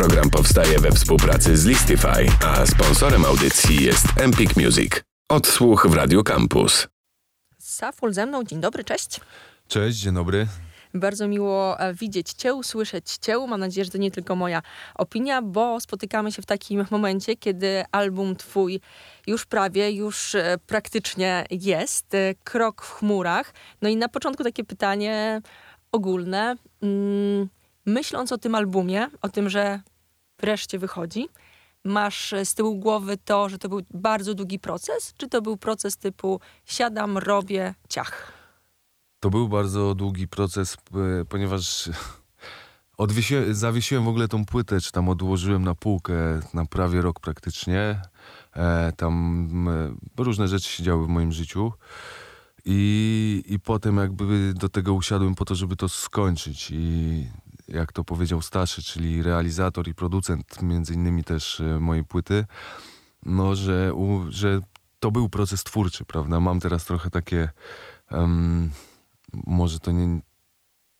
Program powstaje we współpracy z Listify, a sponsorem audycji jest Empik Music. Odsłuch w Radio Campus. Saful ze mną. Dzień dobry, cześć. Cześć, dzień dobry. Bardzo miło e, widzieć Cię, usłyszeć Cię. Mam nadzieję, że to nie tylko moja opinia, bo spotykamy się w takim momencie, kiedy album Twój już prawie, już e, praktycznie jest. E, Krok w chmurach. No i na początku takie pytanie ogólne. Myśląc o tym albumie, o tym, że wreszcie wychodzi, masz z tyłu głowy to, że to był bardzo długi proces, czy to był proces typu siadam, robię, ciach? To był bardzo długi proces, ponieważ odwiesiłem, zawiesiłem w ogóle tą płytę, czy tam odłożyłem na półkę na prawie rok praktycznie. E, tam e, różne rzeczy się działy w moim życiu. I, I potem jakby do tego usiadłem po to, żeby to skończyć. I jak to powiedział Staszy, czyli realizator i producent między innymi też e, mojej płyty, no, że, u, że to był proces twórczy, prawda? Mam teraz trochę takie, um, może to nie,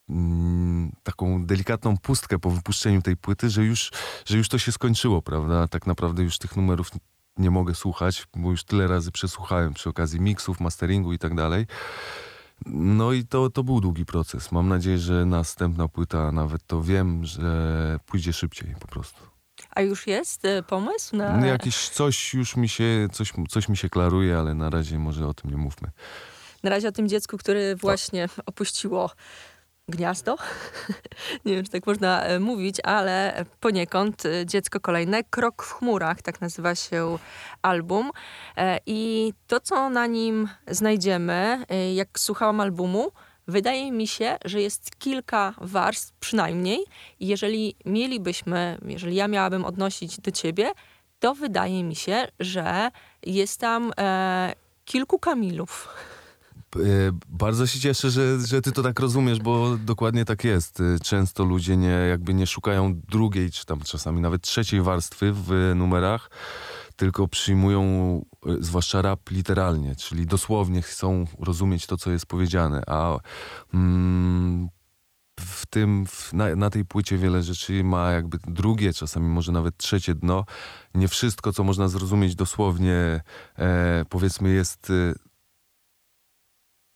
mm, taką delikatną pustkę po wypuszczeniu tej płyty, że już, że już to się skończyło, prawda? Tak naprawdę już tych numerów nie mogę słuchać, bo już tyle razy przesłuchałem przy okazji miksów, masteringu i tak dalej. No i to, to był długi proces. Mam nadzieję, że następna płyta, nawet to wiem, że pójdzie szybciej po prostu. A już jest e, pomysł na... No jakiś coś już mi się, coś, coś mi się klaruje, ale na razie może o tym nie mówmy. Na razie o tym dziecku, które właśnie opuściło gniazdo. Nie wiem, czy tak można e, mówić, ale poniekąd e, dziecko kolejne. Krok w chmurach, tak nazywa się album. E, I to, co na nim znajdziemy, jak słuchałam albumu, wydaje mi się, że jest kilka warstw przynajmniej. Jeżeli mielibyśmy, jeżeli ja miałabym odnosić do ciebie, to wydaje mi się, że jest tam e, kilku Kamilów. E, bardzo się cieszę, że, że ty to tak rozumiesz, bo dokładnie tak jest. E, często ludzie nie, jakby nie szukają drugiej, czy tam czasami nawet trzeciej warstwy w numerach, tylko przyjmują, e, zwłaszcza rap literalnie, czyli dosłownie chcą rozumieć to, co jest powiedziane, a mm, w tym, w, na, na, tej płycie wiele rzeczy ma jakby drugie, czasami może nawet trzecie dno. Nie wszystko, co można zrozumieć dosłownie, e, powiedzmy, jest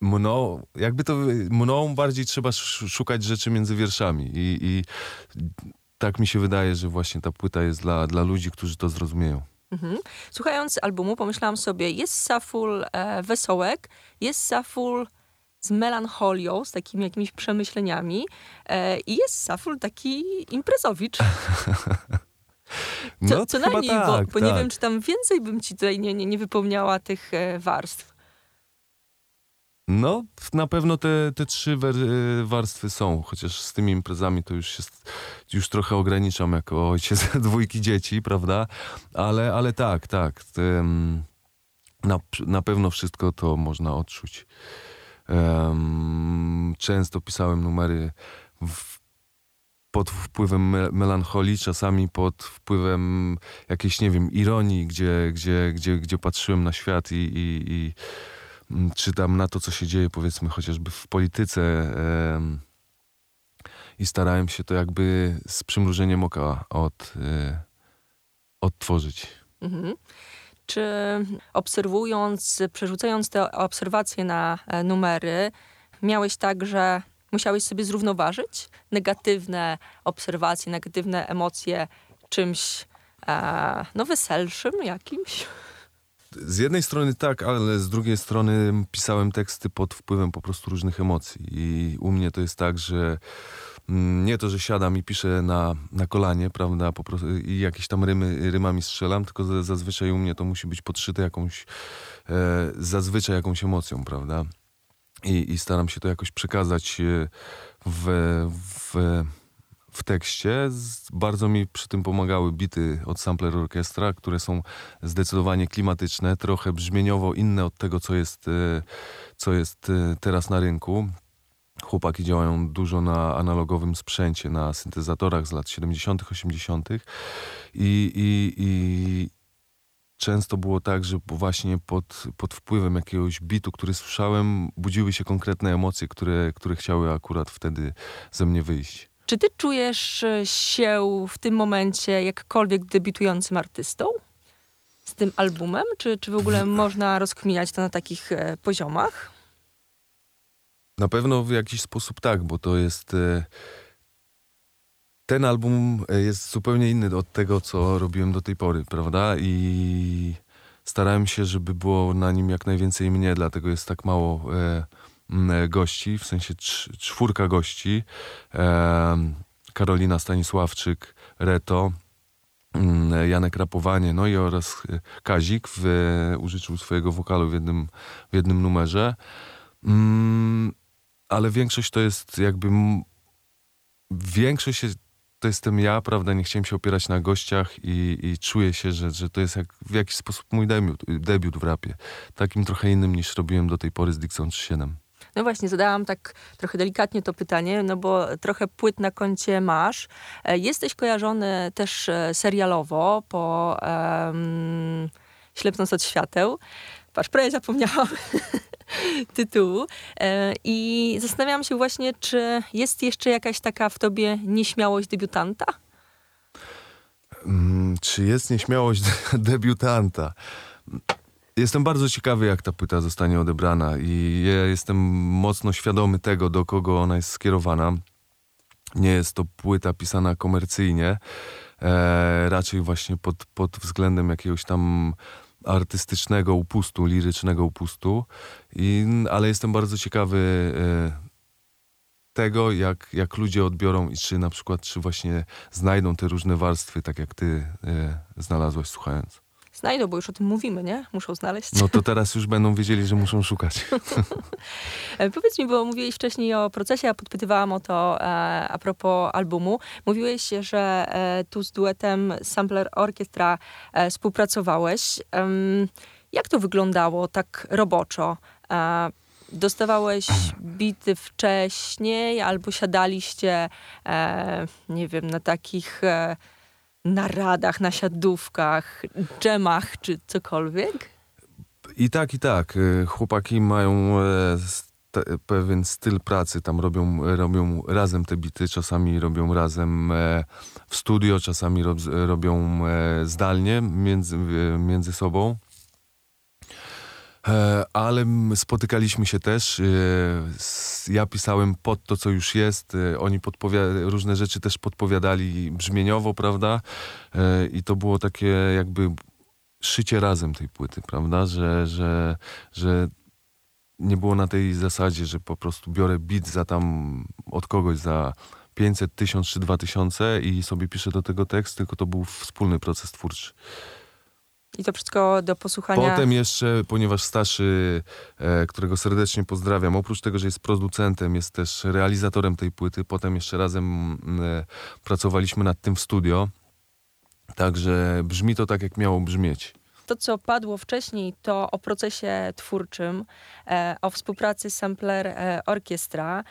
mną, jakby to mną bardziej trzeba szukać rzeczy między wierszami i, i tak mi się wydaje, że właśnie ta płyta jest dla, dla ludzi, którzy to zrozumieją. Mhm. Słuchając albumu, pomyślałam sobie, jest Saful e, wesołek, jest Saful z melancholią, z takimi jakimiś przemyśleniami e, i jest Saful taki imprezowicz. Co, no, co najmniej, tak, bo, bo tak. nie wiem, czy tam więcej bym ci tutaj nie, nie, nie wypełniała tych e, warstw. No, na pewno te, te trzy y, warstwy są, chociaż z tymi imprezami to już jest, już trochę ograniczam jako ojciec dwójki dzieci, prawda? Ale, ale tak, tak. Na, na pewno wszystko to można odczuć. Często pisałem numery w, pod wpływem me melancholii, czasami pod wpływem jakiejś, nie wiem, ironii, gdzie, gdzie, gdzie, gdzie patrzyłem na świat i, i, i Mm, czytam na to, co się dzieje, powiedzmy, chociażby w polityce. I starałem się to jakby z przymrużeniem oka od, e, odtworzyć. Mhm. Czy obserwując, przerzucając te obserwacje na e, numery, miałeś tak, że musiałeś sobie zrównoważyć negatywne obserwacje, negatywne emocje czymś e, no weselszym jakimś? Z jednej strony tak, ale z drugiej strony pisałem teksty pod wpływem po prostu różnych emocji. I u mnie to jest tak, że mm, nie to, że siadam i piszę na, na kolanie, prawda, po prostu, i jakieś tam rymy, rymami strzelam, tylko zazwyczaj u mnie to musi być podszyte jakąś, e, zazwyczaj jakąś emocją, prawda. I, I staram się to jakoś przekazać e, w, w w tekście. Bardzo mi przy tym pomagały bity od Sampler Orchestra, które są zdecydowanie klimatyczne, trochę brzmieniowo inne od tego, co jest, e, co jest e, teraz na rynku. Chłopaki działają dużo na analogowym sprzęcie, na syntezatorach z lat 70., 80. I, i, i często było tak, że właśnie pod, pod wpływem jakiegoś bitu, który słyszałem, budziły się konkretne emocje, które, które chciały akurat wtedy ze mnie wyjść. Czy ty czujesz się w tym momencie jakkolwiek debiutującym artystą? Z tym albumem? Czy, czy w ogóle można rozkminiać to na takich e, poziomach? Na pewno w jakiś sposób tak, bo to jest. E, ten album e, jest zupełnie inny od tego, co robiłem do tej pory, prawda? I starałem się, żeby było na nim jak najwięcej mnie, dlatego jest tak mało gości, w sensie czwórka gości. Karolina Stanisławczyk, Reto, Janek Rapowanie, no i oraz Kazik w, użyczył swojego wokalu w jednym, w jednym numerze. Mm, ale większość to jest jakby. Większość jest, to jestem ja, prawda? Nie chciałem się opierać na gościach i, i czuję się, że, że to jest jak, w jakiś sposób mój debiut, debiut w rapie. Takim trochę innym niż robiłem do tej pory z Dixon 7. No właśnie, zadałam tak trochę delikatnie to pytanie, no bo trochę płyt na koncie masz. E, jesteś kojarzony też e, serialowo po um, Ślepnąc od świateł. Patrz, prawie zapomniałam tytułu. E, I zastanawiam się właśnie, czy jest jeszcze jakaś taka w tobie nieśmiałość debiutanta? Hmm, czy jest nieśmiałość debiutanta? Jestem bardzo ciekawy, jak ta płyta zostanie odebrana i ja jestem mocno świadomy tego, do kogo ona jest skierowana. Nie jest to płyta pisana komercyjnie, e, raczej właśnie pod, pod względem jakiegoś tam artystycznego upustu, lirycznego upustu, I, ale jestem bardzo ciekawy e, tego, jak, jak ludzie odbiorą i czy na przykład, czy właśnie znajdą te różne warstwy, tak jak ty e, znalazłaś słuchając. Znajdą, bo już o tym mówimy, nie? Muszą znaleźć. No to teraz już będą wiedzieli, że muszą szukać. E, powiedz mi, bo mówiłeś wcześniej o procesie, ja podpytywałam o to e, a propos albumu. Mówiłeś, że e, tu z duetem Sampler Orkiestra e, współpracowałeś. jak to wyglądało tak roboczo? E, dostawałeś bity wcześniej albo siadaliście, e, nie wiem, na takich naradach, na siadówkach, dżemach czy cokolwiek? I tak, i tak. E, chłopaki mają e, pewien styl pracy, tam robią, robią razem te bity, czasami robią razem e, w studio, czasami robią zdalnie między, między sobą. E, ale spotykaliśmy się też. E, ja pisałem pod to, co już jest. E, oni różne rzeczy też podpowiadali brzmieniowo, prawda? I to było takie jakby szycie razem tej płyty, prawda? Że, że, że nie było na tej zasadzie, że po prostu biorę beat za tam od kogoś za 500, 1000 czy 2000 i sobie piszę do tego tekst, tylko to był wspólny proces twórczy. I to wszystko do posłuchania. Potem jeszcze, ponieważ Staszy, e, którego serdecznie pozdrawiam, oprócz tego, że jest producentem, jest też realizatorem tej płyty. Potem jeszcze razem e, pracowaliśmy nad tym w studio. Także brzmi to tak, jak miało brzmieć. To, co padło wcześniej, to o procesie twórczym, e, o współpracy Sampler Orkiestra.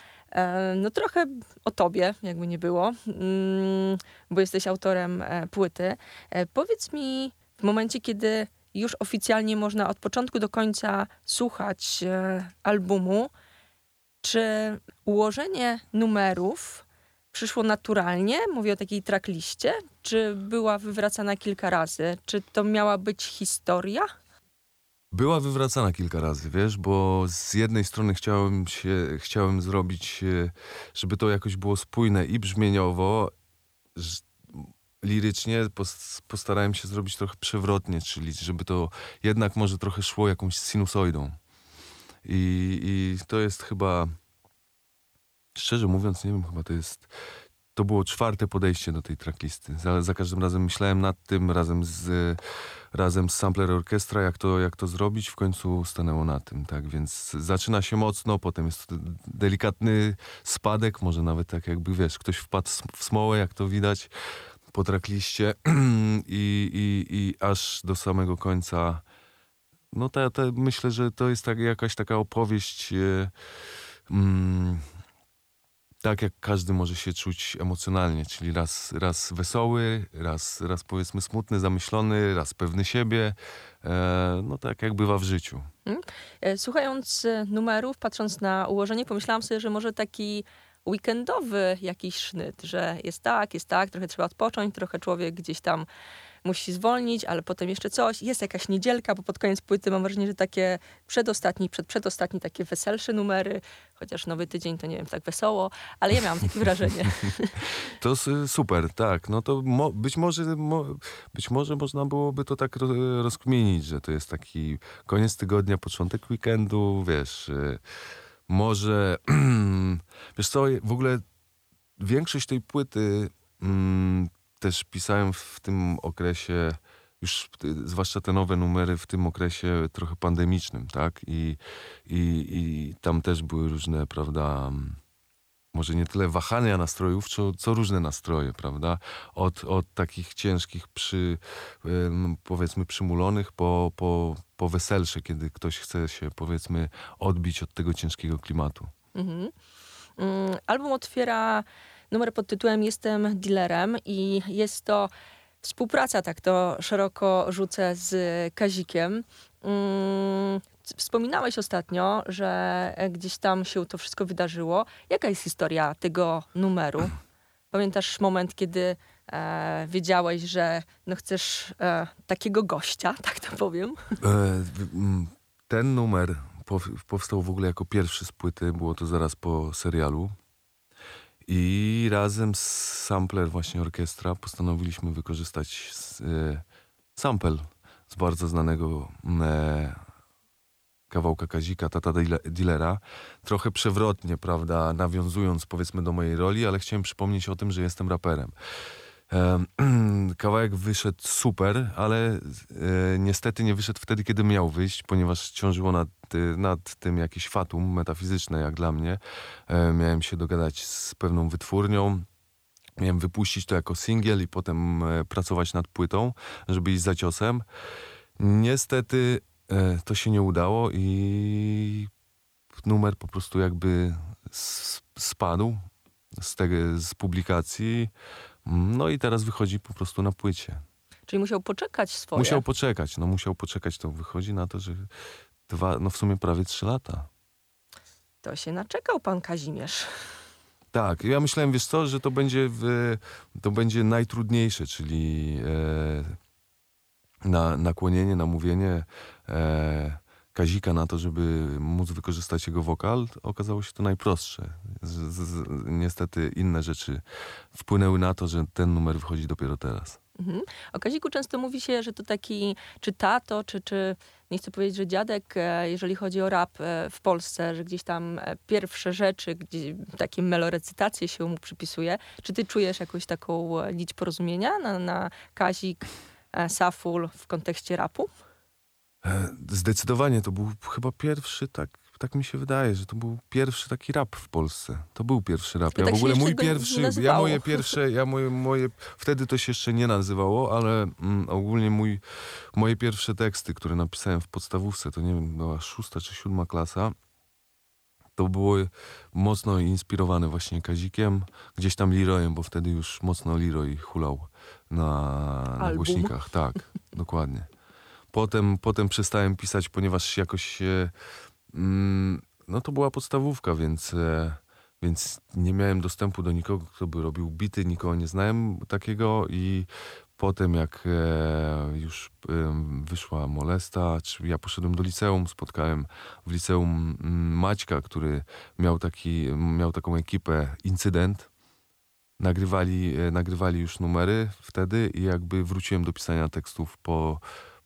No trochę o tobie, jakby nie było, mm, bo jesteś autorem płyty. Powiedz mi, w momencie, kiedy już oficjalnie można od początku do końca słuchać e, albumu, czy ułożenie numerów przyszło naturalnie? Mówię o takiej trackliście. Czy była wywracana kilka razy? Czy to miała być historia? Była wywracana kilka razy, wiesz, bo z jednej strony chciałem się, chciałem zrobić, e, żeby to jakoś było spójne i brzmieniowo, lirycznie postarałem się zrobić trochę przewrotnie, czyli żeby to jednak może trochę szło jakąś sinusoidą. I, i to jest chyba, szczerze mówiąc, nie wiem, chyba to jest, to było czwarte podejście do tej tracklisty. Za, za każdym razem myślałem nad tym, razem z, razem z Sampler Orchestra, jak to, jak to zrobić, w końcu stanęło na tym, tak, więc zaczyna się mocno, potem jest delikatny spadek, może nawet tak jakby, wiesz, ktoś wpadł w smołę, jak to widać, po trackliście i, i, i aż do samego końca. No ta, ta, myślę, że to jest tak, jakaś taka opowieść. E, mm, tak jak każdy może się czuć emocjonalnie, czyli raz, raz wesoły, raz, raz powiedzmy smutny, zamyślony, raz pewny siebie. E, no tak jak bywa w życiu. Hmm? Słuchając e, numerów, patrząc na ułożenie, pomyślałam sobie, że może taki weekendowy jakiś sznyt, że jest tak, jest tak, trochę trzeba odpocząć, trochę człowiek gdzieś tam musi zwolnić, ale potem jeszcze coś. Jest jakaś niedzielka, bo pod koniec płyty mam wrażenie, że takie przedostatni, przedprzedostatni takie weselsze numery, chociaż nowy tydzień to nie wiem, tak wesoło, ale ja miałam takie wrażenie. To super, tak. No to mo być, może, mo być może można byłoby to tak rozkminić, że to jest taki koniec tygodnia, początek weekendu, wiesz, y, może, wiesz co, w ogóle większość tej płyty mm, też pisałem w tym okresie, już zwłaszcza te nowe numery w tym okresie trochę pandemicznym, tak? I, i, i tam też były różne, prawda, może nie tyle wahania nastrojów, co, co różne nastroje, prawda? Od, od takich ciężkich, przy, powiedzmy, przymulonych po, po, po weselsze, kiedy ktoś chce się, powiedzmy, odbić od tego ciężkiego klimatu. Mhm. Mm, album otwiera numer pod tytułem Jestem dealerem i jest to współpraca, tak to szeroko rzucę z Kazikiem. Wspominałeś ostatnio, że gdzieś tam się to wszystko wydarzyło. Jaka jest historia tego numeru? Pamiętasz moment, kiedy e, wiedziałeś, że no chcesz e, takiego gościa, tak to powiem? E, ten numer powstał w ogóle jako pierwszy z płyty, było to zaraz po serialu. I razem z Sampler, właśnie orkiestra, postanowiliśmy wykorzystać e, sample z bardzo znanego e, kawałka Kazika, Tata Dealera. Trochę przewrotnie, prawda, nawiązując powiedzmy do mojej roli, ale chciałem przypomnieć o tym, że jestem raperem. Kawałek wyszedł super, ale e, niestety nie wyszedł wtedy, kiedy miał wyjść, ponieważ ciążyło nad, nad tym jakieś fatum metafizyczne, jak dla mnie. E, miałem się dogadać z pewną wytwórnią. Miałem wypuścić to jako singiel i potem e, pracować nad płytą, żeby iść za ciosem. Niestety to się nie udało i numer po prostu jakby spadł z, tego, z publikacji. No i teraz wychodzi po prostu na płycie. Czyli musiał poczekać swoje. Musiał poczekać, no musiał poczekać. To wychodzi na to, że dwa, no w sumie prawie trzy lata. To się naczekał pan Kazimierz. Tak, ja myślałem, wiesz co, że to będzie, w, to będzie najtrudniejsze, czyli e, na, nakłonienie, namówienie e, Kazika na to, żeby móc wykorzystać jego wokal, okazało się to najprostsze. Z, z, niestety inne rzeczy wpłynęły na to, że ten numer wychodzi dopiero teraz. Mhm. O Kaziku często mówi się, że to taki, czy tato, czy, czy nie chcę powiedzieć, że dziadek, e, jeżeli chodzi o rap e, w Polsce, że gdzieś tam e, pierwsze rzeczy, gdzie takie melorecytacje się mu przypisuje. Czy ty czujesz jakąś taką nić porozumienia na, na Kazik, Saful w kontekście rapu? E, zdecydowanie to był chyba pierwszy, tak, tak mi się wydaje, że to był pierwszy taki rap w Polsce. To był pierwszy rap. Ja tak w ogóle mój pierwszy, ja moje pierwsze, ja moje, moje, wtedy to się jeszcze nie nazywało, ale mm, ogólnie mój, moje pierwsze teksty, które napisałem w podstawówce, to nie wiem, była szósta czy siódma klasa, to było mocno inspirowane właśnie Kazikiem, gdzieś tam Leroyem, bo wtedy już mocno Leroy hulał na, na głośnikach. Tak, dokładnie. Potem, potem przestałem pisać, ponieważ jakoś mm, no to była podstawówka, więc, e, więc nie miałem dostępu do nikogo, kto by robił bity, nikogo nie znałem takiego i potem jak e, już wyszła molesta, czy ja poszedłem do liceum, spotkałem w liceum mm, Maćka, który miał, taki, miał taką ekipę Incydent. Nagrywali, e, nagrywali już numery wtedy i jakby wróciłem do pisania tekstów po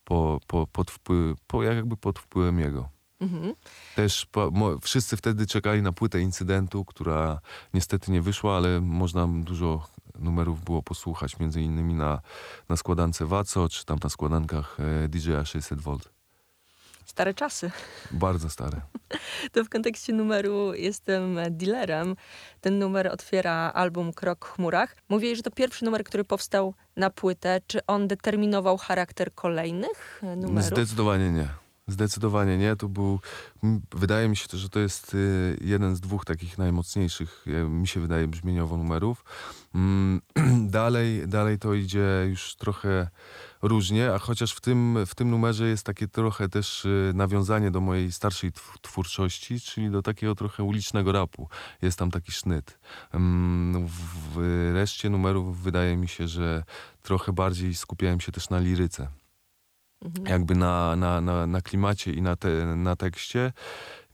po, po, pod, wpływ, po, jakby pod wpływem jego. Mhm. Też po, mo, wszyscy wtedy czekali na płytę incydentu, która niestety nie wyszła, ale można dużo numerów było posłuchać, między innymi na, na składance Waco, czy tam na składankach e, DJ'a 600V. Stare czasy. Bardzo stare. To w kontekście numeru Jestem dealerem. Ten numer otwiera album Krok w chmurach. Mówię, że to pierwszy numer, który powstał na płytę. Czy on determinował charakter kolejnych numerów? Zdecydowanie nie. Zdecydowanie nie. To był, wydaje mi się, że to jest y, jeden z dwóch takich najmocniejszych, y, mi się wydaje, brzmieniowo numerów. Mm, dalej, dalej to idzie już trochę różnie, a chociaż w tym, w tym numerze jest takie trochę też y, nawiązanie do mojej starszej tw- twórczości, czyli do takiego trochę ulicznego rapu. Jest tam taki sznyt. Mm, w, w reszcie numerów wydaje mi się, że trochę bardziej skupiałem się też na liryce Mhm. jakby na, na, na, na klimacie i na, te, na tekście,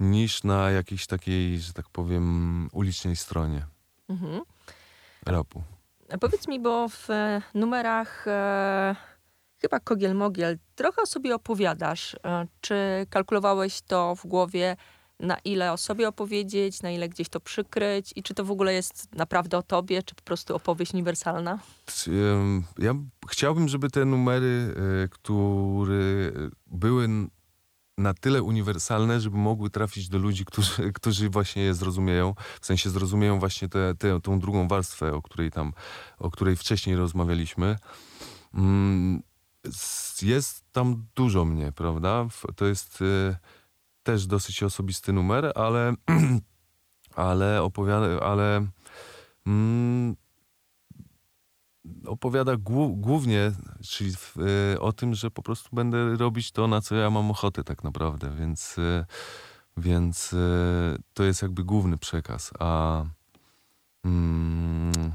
niż na jakiejś takiej, że tak powiem, ulicznej stronie Mhm. rapu. A Powiedz mi, bo w e, numerach e, chyba Kogiel Mogiel trochę o sobie opowiadasz. E, czy kalkulowałeś to w głowie, na ile o sobie opowiedzieć, na ile gdzieś to przykryć i czy to w ogóle jest naprawdę o tobie, czy po prostu opowieść uniwersalna? Ja chciałbym, żeby te numery, y, które były na tyle uniwersalne, żeby mogły trafić do ludzi, którzy, którzy właśnie je zrozumieją. W sensie zrozumieją właśnie tę te, tą drugą warstwę, o której tam, o której wcześniej rozmawialiśmy. Mm, Jest tam dużo mnie, prawda? To jest y, też dosyć osobisty numer, ale, ale opowiada, ale mm, opowiada głu- głównie czyli y, o tym, że po prostu będę robić to, na co ja mam ochotę tak naprawdę, więc, y, więc y, to jest jakby główny przekaz. A mm,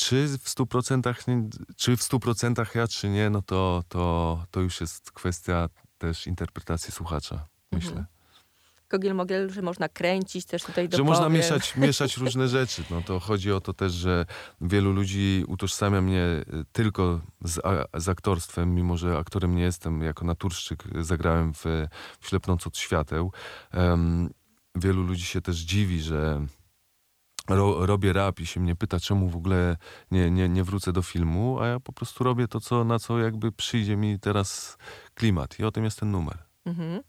czy w 100%, nie, czy w 100% ja, czy nie, no to, to, to już jest kwestia też interpretacji słuchacza, myślę. Mhm. Kogiel Mogiel, że można kręcić też tutaj do Że można mieszać, mieszać różne rzeczy. No to chodzi o to też, że wielu ludzi utożsamia mnie y, tylko z, z aktorstwem, mimo że aktorem nie jestem. Jako naturszczyk zagrałem w, w Ślepnąc od świateł. Em, wielu ludzi się też dziwi, że ro, robię rap i się mnie pyta, czemu w ogóle nie, nie, nie wrócę do filmu, a ja po prostu robię to, co, na co jakby przyjdzie mi teraz klimat. I o tym jest ten numer. Mhm.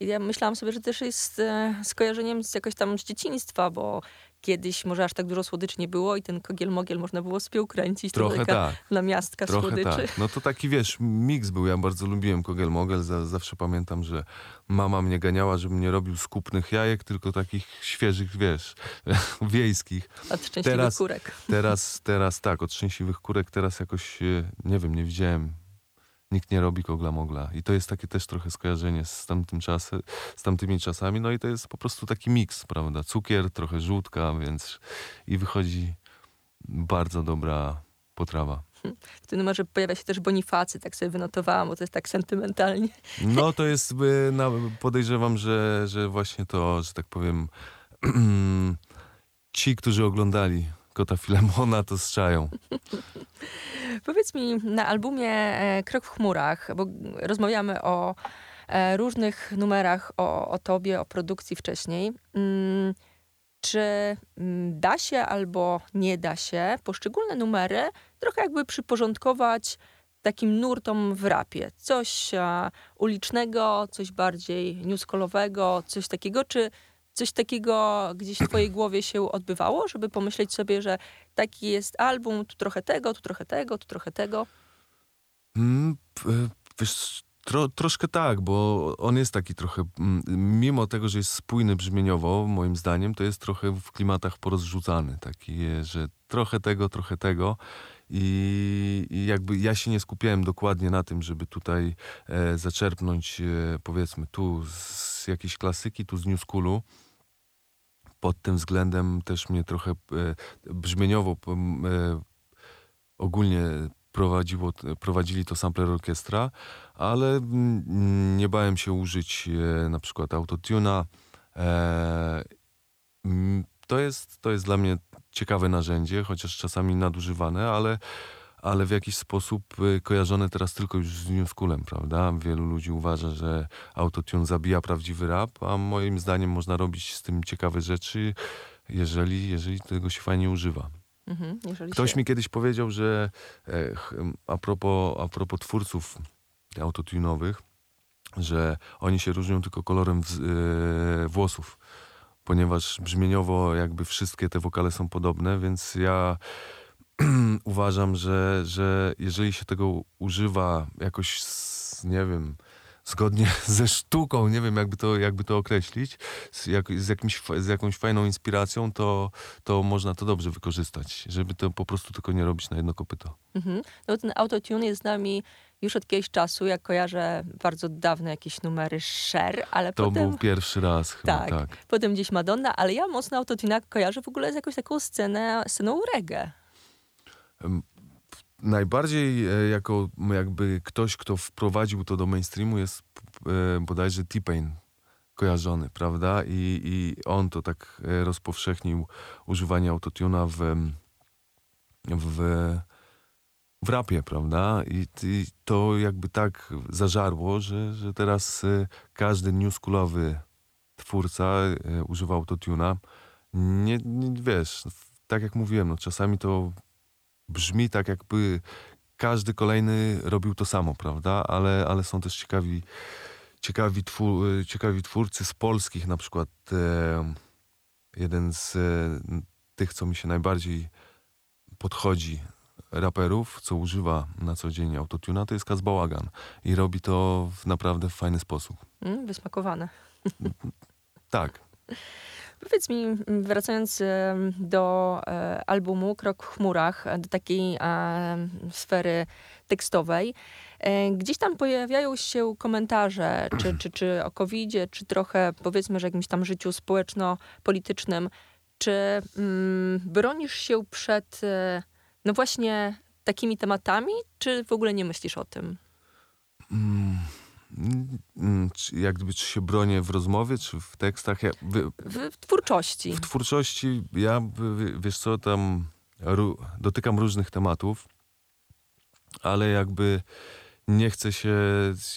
I ja myślałam sobie, że też jest e, skojarzeniem z jakoś tam z dzieciństwa, bo kiedyś może aż tak dużo słodyczy nie było i ten kogiel mogiel można było spiął kręcić. To Trochę tak. namiastka Trochę słodyczy. tak. No to taki, wiesz, miks był. Ja bardzo lubiłem Kogel Mogel. Za, zawsze pamiętam, że mama mnie ganiała, żebym nie robił skupnych jajek, tylko takich świeżych, wiesz, wiejskich. Od szczęśliwych Teraz- kurek. Teraz, teraz tak, od szczęśliwych kurek teraz jakoś, e, nie wiem, nie widziałem. Nikt nie robi kogla mogla. I to jest takie też trochę skojarzenie z, tamtym czasem, z tamtymi czasami. No i to jest po prostu taki miks, prawda? Cukier, trochę żółtka, więc i wychodzi bardzo dobra potrawa. W tym numerze pojawia się też Bonifacy, tak sobie wynotowałam, bo to jest tak sentymentalnie. No to jest, y, podejrzewam, że, że właśnie to, że tak powiem, ci, którzy oglądali Kota Filemona, to strzają. Powiedz mi, na albumie e, Krok w chmurach, bo rozmawiamy o e, różnych numerach, o, o tobie, o produkcji wcześniej. Mm, czy mm, da się albo nie da się poszczególne numery trochę jakby przyporządkować takim nurtom w rapie? Coś e, ulicznego, coś bardziej newskolowego, coś takiego, czy coś takiego gdzieś w twojej głowie się odbywało, żeby pomyśleć sobie, że taki jest album, tu trochę tego, tu trochę tego, tu trochę tego? Mm, p- Wiesz, tro, troszkę tak, bo on jest taki trochę, mm, mimo tego, że jest spójny brzmieniowo, moim zdaniem, to jest trochę w klimatach porozrzucany. Taki, e, że trochę tego, trochę tego. I, I jakby ja się nie skupiałem dokładnie na tym, żeby tutaj e, zaczerpnąć, e, powiedzmy, tu z jakiejś klasyki, tu z New Schoolu. Pod tym względem też mnie trochę e, brzmieniowo e, ogólnie prowadziło, prowadzili to sampler orkiestra, ale nie bałem się użyć e, na przykład autotuna. To, jest, to jest dla mnie ciekawe narzędzie, chociaż czasami nadużywane, ale, ale w jakiś sposób e, kojarzone teraz tylko już z New Schoolem, prawda? Wielu ludzi uważa, że autotune zabija prawdziwy rap, a moim zdaniem można robić z tym ciekawe rzeczy, jeżeli, jeżeli tego się fajnie używa. Mhm, Ktoś się... mi kiedyś powiedział, że e, a, propos, a propos twórców autotunowych, że oni się różnią tylko kolorem wz- e, włosów, ponieważ brzmieniowo jakby wszystkie te wokale są podobne, więc ja uważam, że, że jeżeli się tego używa jakoś, z, nie wiem, zgodnie ze sztuką, nie wiem jakby to, jakby to określić, z, jak, z, jakimś, z jakąś fajną inspiracją, to, to można to dobrze wykorzystać, żeby to po prostu tylko nie robić na jedno kopyto. Mhm. No ten autotune jest z nami już od jakiegoś czasu. Ja kojarzę bardzo dawne jakieś numery Cher, ale To potem... był pierwszy raz chyba, tak, tak. potem gdzieś Madonna, ale ja mocno autotuna kojarzę w ogóle z jakąś taką scenę, sceną reggae. Najbardziej e, jako jakby ktoś, kto wprowadził to do mainstreamu jest e, bodajże T-Pain kojarzony, prawda? I, I on to tak e, rozpowszechnił używanie autotuna w, w, w rapie, prawda? I, I to jakby tak zażarło, że, że teraz każdy newschoolowy twórca używa autotuna. Nie, nie, wiesz, tak jak mówiłem, no, czasami to brzmi tak, jakby każdy kolejny robił to samo, prawda? Ale, ale są też ciekawi, ciekawi, twór, ciekawi twórcy z polskich, na przykład e, jeden z e, tych, co mi się najbardziej podchodzi, raperów, co używa na co dzień autotuna, to jest Kaz Bałagan. I robi to w naprawdę fajny sposób. Mm, wysmakowane. Tak. Powiedz mi, m, wracając do e, albumu Krok w chmurach, do takiej e, sfery tekstowej, e, gdzieś tam pojawiają się komentarze, czy, czy, czy o covid czy trochę powiedzmy, że jakimś tam życiu społeczno-politycznym. Czy mm, bronisz się przed, no właśnie, takimi tematami, czy w ogóle nie myślisz o tym? Mm, mm, czy, jak gdyby, czy się bronię w rozmowie, czy w tekstach? Ja, W, w twórczości. W twórczości ja, wiesz co, tam ru, dotykam różnych tematów, ale jakby nie chcę się,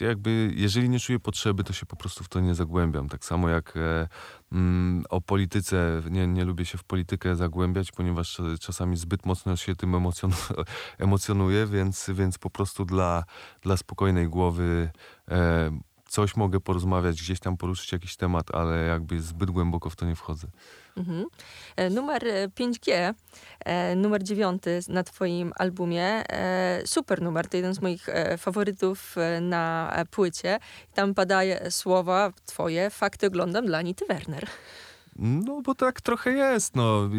jakby, jeżeli nie czuję potrzeby, to się po prostu w to nie zagłębiam. Tak samo jak e, mm, o polityce, nie, nie lubię się w politykę zagłębiać, ponieważ czasami zbyt mocno się tym emocjon, emocjonuję, więc, więc po prostu dla, dla spokojnej głowy e, coś mogę porozmawiać, gdzieś tam poruszyć jakiś temat, ale jakby zbyt głęboko w to nie wchodzę. Mhm. E, Numer e, 5G, e, numer 9 na twoim albumie. E, Super numer, to jeden z moich e, faworytów e, na e, płycie. Tam padają słowa twoje, fakty oglądam dla Anity Werner. No, bo tak trochę jest, no. E,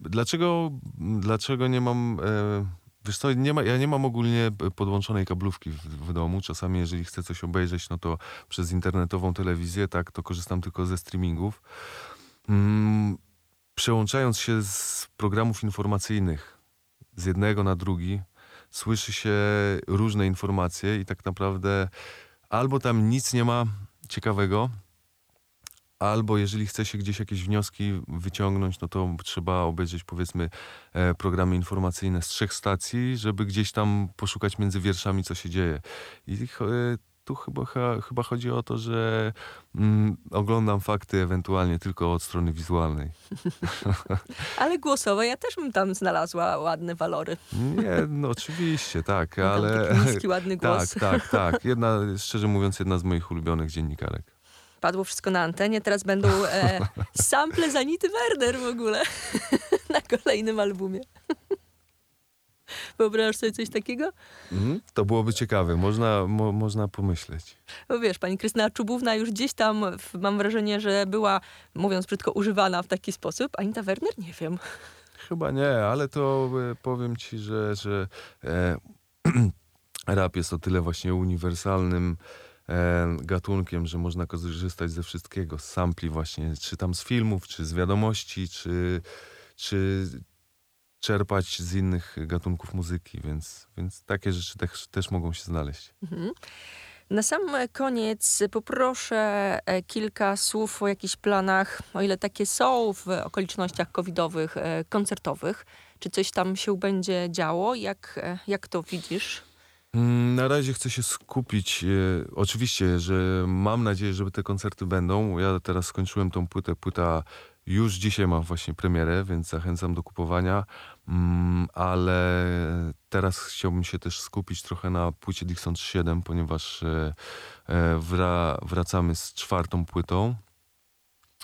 dlaczego, dlaczego nie mam... E, wiesz co, nie ma, ja nie mam ogólnie podłączonej kablówki w, w domu. Czasami, jeżeli chcę coś obejrzeć, no to przez internetową telewizję, tak, to korzystam tylko ze streamingów. Mm, przełączając się z programów informacyjnych z jednego na drugi, słyszy się różne informacje i tak naprawdę albo tam nic nie ma ciekawego, albo jeżeli chce się gdzieś jakieś wnioski wyciągnąć, no to trzeba obejrzeć powiedzmy e, programy informacyjne z trzech stacji, żeby gdzieś tam poszukać między wierszami, co się dzieje. I e, tu chyba, chyba chodzi o to, że mm, oglądam fakty ewentualnie tylko od strony wizualnej. Ale głosowe ja też bym tam znalazła ładne walory. Nie, no oczywiście, tak, ale... Taki niski, ładny głos. Tak, tak, tak. Jedna, szczerze mówiąc, jedna z moich ulubionych dziennikarek. Padło wszystko na antenie, teraz będą e, sample z Anity Werner w ogóle na kolejnym albumie. Wyobrażasz sobie coś takiego? Mhm, To byłoby ciekawe, można, mo, można pomyśleć. Wiesz, pani Krystyna Czubówna już gdzieś tam, w, mam wrażenie, że była, mówiąc brzydko, używana w taki sposób. Anita Werner? Nie wiem. Chyba nie, ale to e, powiem ci, że, że e, rap jest o tyle właśnie uniwersalnym gatunkiem, że można korzystać ze wszystkiego, z sampli właśnie, czy tam z filmów, czy z wiadomości, czy, czy czerpać z innych gatunków muzyki, więc, więc takie rzeczy też, też mogą się znaleźć. Mhm. Na sam koniec poproszę e, kilka słów o jakichś planach, o ile takie są w okolicznościach covidowych, e, koncertowych. Czy coś tam się będzie działo? Jak, e, jak to widzisz? Mm, Na razie chcę się skupić. E, oczywiście, że mam nadzieję, że te koncerty będą. Ja teraz skończyłem tą płytę. Płyta już dzisiaj ma właśnie premierę, więc zachęcam do kupowania. Mm, ale teraz chciałbym się też skupić trochę na płycie Dixon 7, ponieważ e, e, wra, wracamy z czwartą płytą.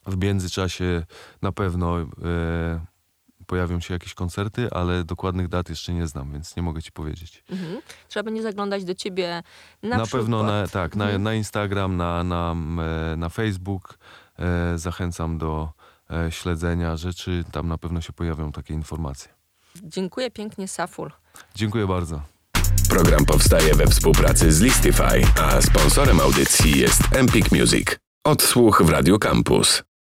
W międzyczasie na pewno pojawią się jakieś koncerty, ale dokładnych dat jeszcze nie znam, więc nie mogę ci powiedzieć. Mhm. Trzeba będzie zaglądać do ciebie na, Na, przykład. pewno na, tak, na, Mhm. na Instagram, na, na, e, na Facebook. E, zachęcam do e, śledzenia rzeczy. Tam na pewno się pojawią takie informacje. Dziękuję pięknie, Saful. Dziękuję bardzo. Program powstaje we współpracy z Listify, a sponsorem audycji jest Empik Music. Odsłuch w Radio Campus.